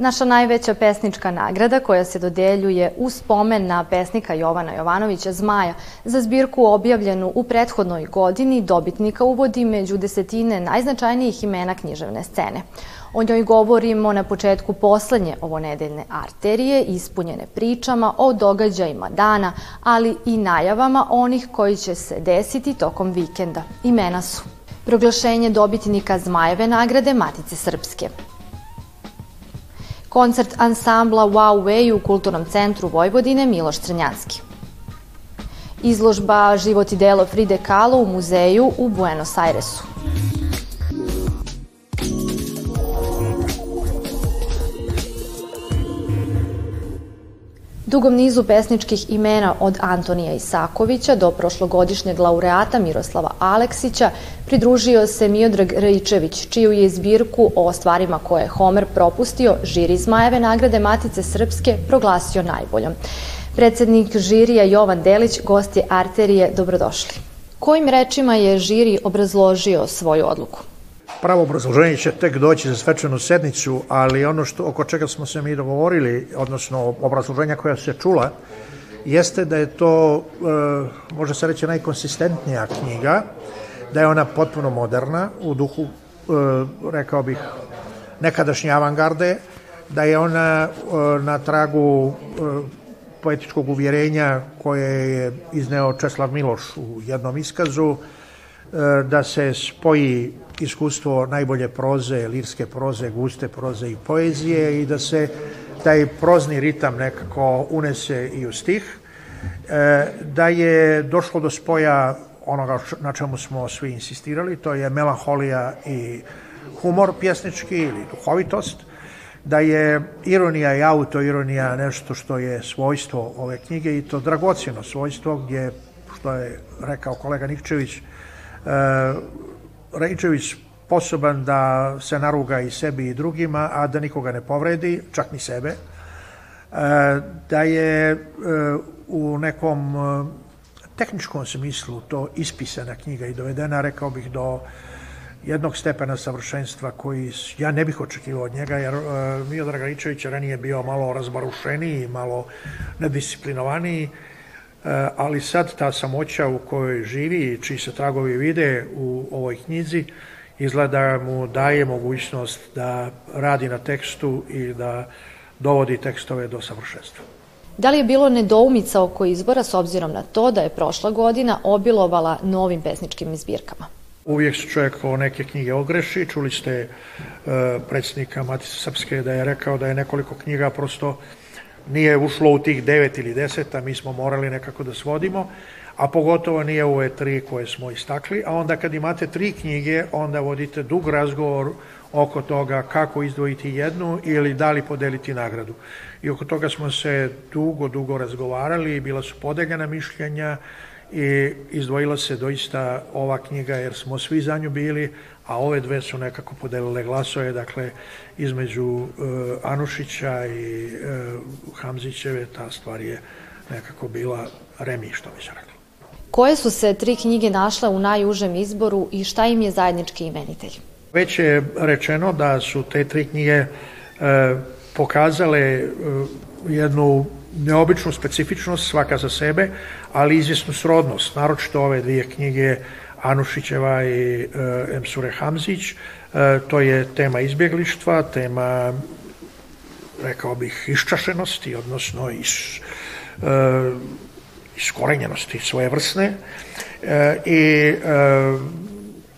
Naša najveća pesnička nagrada koja se dodeljuje u spomen na pesnika Jovana Jovanovića Zmaja za zbirku objavljenu u prethodnoj godini dobitnika uvodi među desetine najznačajnijih imena književne scene. O njoj govorimo na početku poslednje ovonedeljne arterije, ispunjene pričama o događajima dana, ali i najavama onih koji će se desiti tokom vikenda. Imena su proglašenje dobitnika Zmajeve nagrade Matice Srpske, koncert ansambla Wow Way u Kulturnom centru Vojvodine Miloš Crnjanski. Izložba Život i delo Fride Kahlo u muzeju u Buenos Airesu. Dugom nizu pesničkih imena od Antonija Isakovića do prošlogodišnjeg laureata Miroslava Aleksića pridružio se Miodrag Raičević, čiju je zbirku o stvarima koje je Homer propustio žiri Zmajeve nagrade Matice Srpske proglasio najboljom. Predsednik žirija Jovan Delić, gosti Arterije, dobrodošli. Kojim rečima je žiri obrazložio svoju odluku? Pravo obrazloženje će tek doći za svečanu sednicu, ali ono što, oko čega smo se mi dogovorili, odnosno obrazloženja koja se čula, jeste da je to, e, može se reći, najkonsistentnija knjiga, da je ona potpuno moderna, u duhu, e, rekao bih, nekadašnje avangarde, da je ona e, na tragu poetičkog uvjerenja koje je izneo Česlav Miloš u jednom iskazu, da se spoji iskustvo najbolje proze, lirske proze, guste proze i poezije i da se taj prozni ritam nekako unese i u stih, e, da je došlo do spoja onoga na čemu smo svi insistirali, to je melanholija i humor pjesnički ili duhovitost, da je ironija i autoironija nešto što je svojstvo ove knjige i to dragocjeno svojstvo gdje, što je rekao kolega Nikčević, Rajčević sposoban da se naruga i sebi i drugima, a da nikoga ne povredi, čak ni sebe, e, da je e, u nekom e, tehničkom smislu to ispisana knjiga i dovedena, rekao bih, do jednog stepena savršenstva koji ja ne bih očekivao od njega, jer Miodrag Raičević ranije bio malo razbarušeniji, malo nedisciplinovaniji, ali sad ta samoća u kojoj živi, čiji se tragovi vide u ovoj knjizi, izgleda mu daje mogućnost da radi na tekstu i da dovodi tekstove do savršenstva. Da li je bilo nedoumica oko izbora s obzirom na to da je prošla godina obilovala novim pesničkim zbirkama? Uvijek se čovjek o neke knjige ogreši. Čuli ste uh, predsjednika Matice Srpske da je rekao da je nekoliko knjiga prosto nije ušlo u tih devet ili deset, a mi smo morali nekako da svodimo a pogotovo nije ove tri koje smo istakli, a onda kad imate tri knjige, onda vodite dug razgovor oko toga kako izdvojiti jednu ili da li podeliti nagradu. I oko toga smo se dugo, dugo razgovarali bila su podeljena mišljenja i izdvojila se doista ova knjiga jer smo svi za nju bili, a ove dve su nekako podelile glasove, dakle između uh, Anušića i uh, Hamzićeve ta stvar je nekako bila remi, što bi se rekli. Koje su se tri knjige našle u najužem izboru i šta im je zajednički imenitelj? Već je rečeno da su te tri knjige e, pokazale jednu neobičnu specifičnost svaka za sebe, ali izvjesnu srodnost, naročito ove dvije knjige Anušićeva i e, Emsure Hamzić, e, to je tema izbjeglištva, tema rekao bih iščašenosti, odnosno iš, e, iskorenjenosti svojevrsne. E, i e,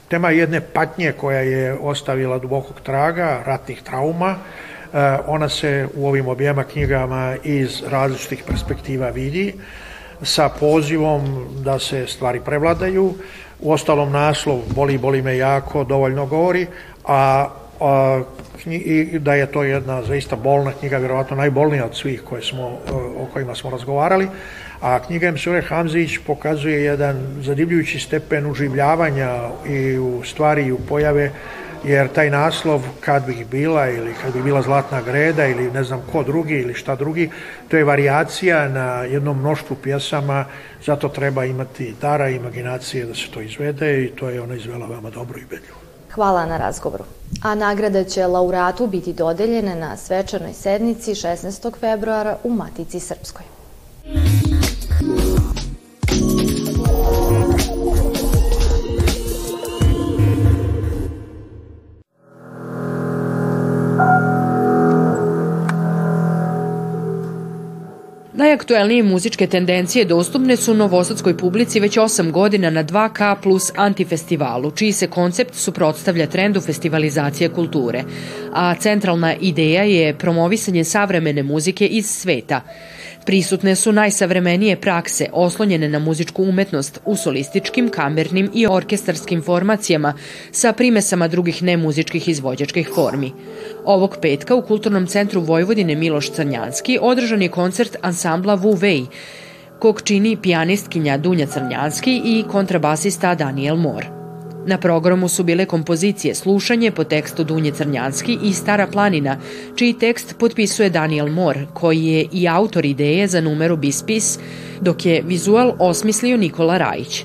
tema jedne patnje koja je ostavila dubokog traga, ratnih trauma, e, ona se u ovim objema knjigama iz različitih perspektiva vidi sa pozivom da se stvari prevladaju. U ostalom naslov Boli, boli me jako dovoljno govori, a, a i da je to jedna zaista bolna knjiga, vjerovatno najbolnija od svih koje smo, o kojima smo razgovarali, a knjiga Msure Hamzić pokazuje jedan zadivljujući stepen uživljavanja i u stvari i u pojave, jer taj naslov kad bih bila ili kad bi bila Zlatna greda ili ne znam ko drugi ili šta drugi, to je variacija na jednom mnoštvu pjesama, zato treba imati dara i imaginacije da se to izvede i to je ona izvela veoma dobro i bedljivo. Hvala na razgovoru. A nagrada će laureatu biti dodeljene na svečanoj sednici 16. februara u Matici Srpskoj. Najaktuelnije muzičke tendencije dostupne su novosadskoj publici već 8 godina na 2K plus antifestivalu, čiji se koncept suprotstavlja trendu festivalizacije kulture, a centralna ideja je promovisanje savremene muzike iz sveta. Prisutne su najsavremenije prakse oslonjene na muzičku umetnost u solističkim, kamernim i orkestarskim formacijama sa primesama drugih nemuzičkih izvođačkih formi. Ovog petka u Kulturnom centru Vojvodine Miloš Crnjanski održan je koncert ansambla Wei, kog čini pijanistkinja Dunja Crnjanski i kontrabasista Daniel Moore. Na programu su bile kompozicije Slušanje po tekstu Dunje Crnjanski i Stara planina, čiji tekst potpisuje Daniel Moore, koji je i autor ideje za numeru Bispis, dok je vizual osmislio Nikola Rajić.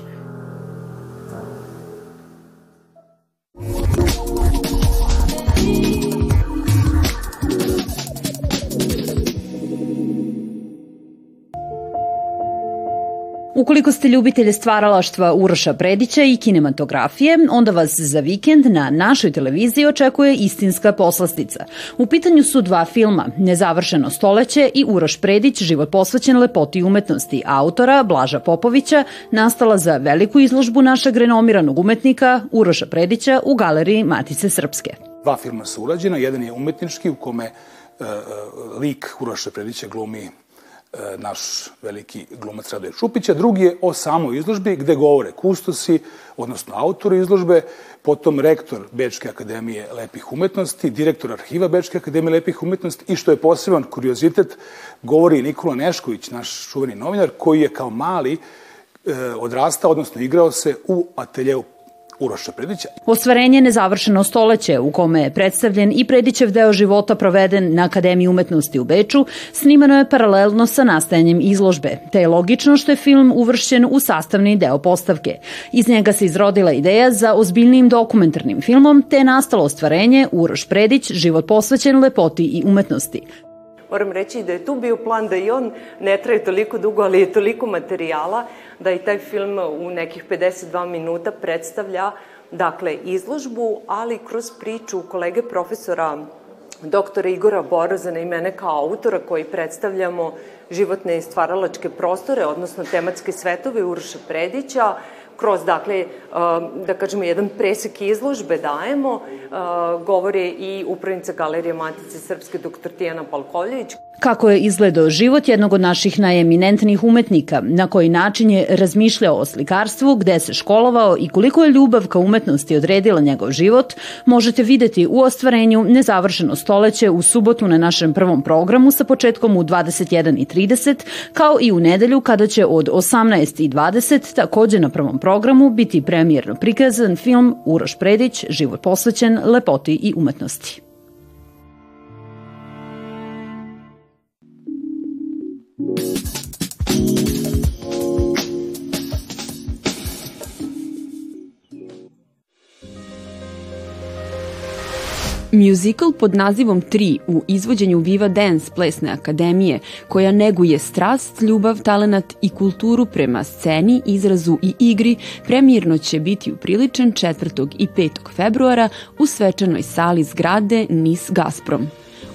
Ukoliko ste ljubitelje stvaralaštva Uroša Predića i kinematografije, onda vas za vikend na našoj televiziji očekuje istinska poslastica. U pitanju su dva filma, Nezavršeno stoleće i Uroš Predić, život posvećen lepoti umetnosti, autora Blaža Popovića, nastala za veliku izložbu našeg renomiranog umetnika Uroša Predića u galeriji Matice Srpske. Dva filma su urađena, jedan je umetnički u kome uh, lik Uroša Predića glumi naš veliki glumac Radoje Šupića. Drugi je o samoj izložbi gde govore kustosi, odnosno autori izložbe, potom rektor Bečke akademije lepih umetnosti, direktor arhiva Bečke akademije lepih umetnosti i što je poseban kuriozitet, govori Nikola Nešković, naš čuveni novinar, koji je kao mali e, odrastao, odnosno igrao se u ateljeu Uroša Predića. Ostvarenje nezavršeno stoleće u kome je predstavljen i Predićev deo života proveden na Akademiji umetnosti u Beču, snimano je paralelno sa nastajanjem izložbe, te je logično što je film uvršćen u sastavni deo postavke. Iz njega se izrodila ideja za ozbiljnim dokumentarnim filmom, te je nastalo ostvarenje Uroš Predić, život posvećen lepoti i umetnosti. Moram reći da je tu bio plan da i on ne traje toliko dugo, ali je toliko materijala da i taj film u nekih 52 minuta predstavlja dakle, izložbu, ali kroz priču kolege profesora doktora Igora Borozana i mene kao autora koji predstavljamo životne i stvaralačke prostore, odnosno tematske svetove Uroša Predića, kroz, dakle, da kažemo, jedan presek izložbe dajemo, govore i upravnica Galerije Matice Srpske, dr. Tijana Palkoljević. Kako je izgledao život jednog od naših najeminentnih umetnika, na koji način je razmišljao o slikarstvu, gde se školovao i koliko je ljubav ka umetnosti odredila njegov život, možete videti u ostvarenju Nezavršeno stoleće u subotu na našem prvom programu sa početkom u 21.30, kao i u nedelju kada će od 18.20 takođe na prvom programu biti premijerno prikazan film Uroš Predić, život posvećen lepoti i umetnosti. Musical pod nazivom 3 u izvođenju Viva Dance plesne akademije, koja neguje strast, ljubav, talenat i kulturu prema sceni, izrazu i igri, premijerno će biti upriličen 4. i 5. februara u svečanoj sali zgrade Nis Gazprom.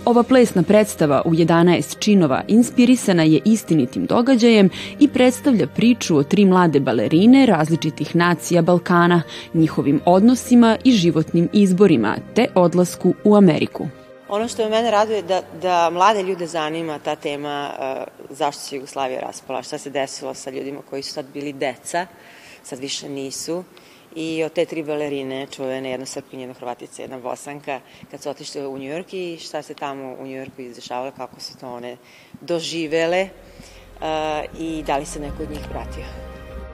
Ova plesna predstava u 11 činova inspirisana je istinitim događajem i predstavlja priču o tri mlade balerine različitih nacija Balkana, njihovim odnosima i životnim izborima, te odlasku u Ameriku. Ono što me mene raduje da, da mlade ljude zanima ta tema uh, zašto se Jugoslavija raspala, šta se desilo sa ljudima koji su sad bili deca, sad više nisu i od te tri balerine, čuvene, jedna Srpkinja, jedna Hrvatica, jedna Bosanka, kad su otišli u Njujork i šta se tamo u Njujorku izdešavalo, kako su to one doživele uh, i da li se neko od njih vratio.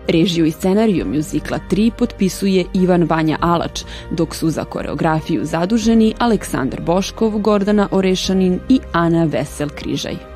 Režiju i scenariju muzikla 3 potpisuje Ivan Vanja Alač, dok su za koreografiju zaduženi Aleksandar Boškov, Gordana Orešanin i Ana Vesel Križaj.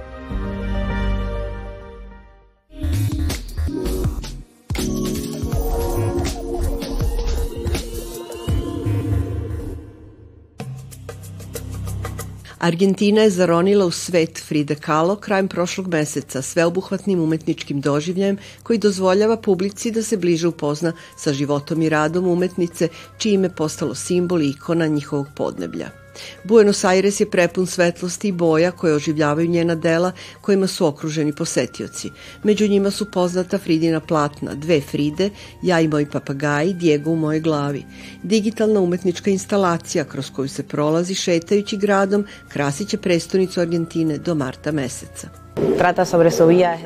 Argentina je zaronila u svet Frida Kahlo krajem prošlog meseca sveobuhvatnim umetničkim doživljajem koji dozvoljava publici da se bliže upozna sa životom i radom umetnice, čime postalo simbol i ikona njihovog podneblja. Buenos Aires je prepun svetlosti i boja koje oživljavaju njena dela kojima su okruženi posetioci. Među njima su poznata Fridina platna, dve Fride, ja i moj papagaj, Diego u mojoj glavi. Digitalna umetnička instalacija kroz koju se prolazi šetajući gradom krasiće prestonicu Argentine do marta meseca.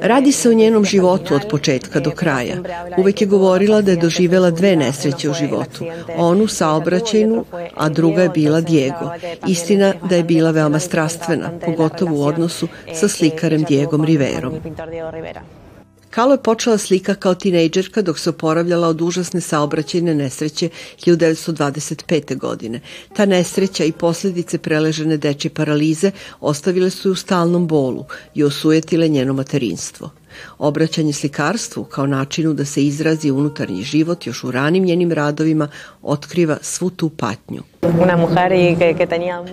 Radi se o njenom životu od početka do kraja. Uvek je govorila da je doživela dve nesreće u životu. Onu saobraćajnu, a druga je bila Diego. Istina da je bila veoma strastvena, pogotovo u odnosu sa slikarem Diegom Riverom. Kalo je počela slika kao tinejdžerka dok se oporavljala od užasne saobraćajne nesreće 1925. godine. Ta nesreća i posledice preležene dečje paralize ostavile su ju u stalnom bolu i osujetile njeno materinstvo. Obraćanje slikarstvu kao načinu da se izrazi unutarnji život još u ranim njenim radovima otkriva svu tu patnju.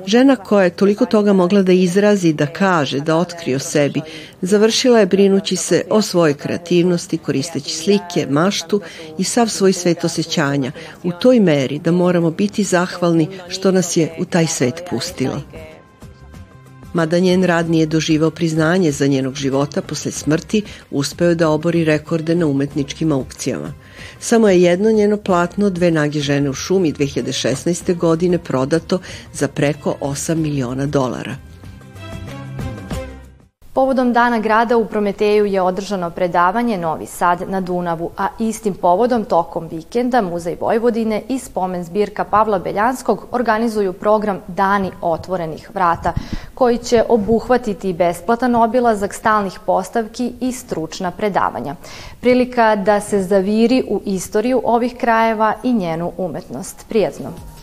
Žena koja je toliko toga mogla da izrazi, da kaže, da otkrije o sebi, završila je brinući se o svojoj kreativnosti, koristeći slike, maštu i sav svoj svet osjećanja u toj meri da moramo biti zahvalni što nas je u taj svet pustila mada njen rad nije doživao priznanje za njenog života posle smrti, uspeo je da obori rekorde na umetničkim aukcijama. Samo je jedno njeno platno Dve nage žene u šumi 2016. godine prodato za preko 8 miliona dolara. Povodom Dana grada u Prometeju je održano predavanje Novi Sad na Dunavu, a istim povodom tokom vikenda Muzej Vojvodine i spomen zbirka Pavla Beljanskog organizuju program Dani otvorenih vrata, koji će obuhvatiti besplatan obilazak stalnih postavki i stručna predavanja. Prilika da se zaviri u istoriju ovih krajeva i njenu umetnost. Prijatno!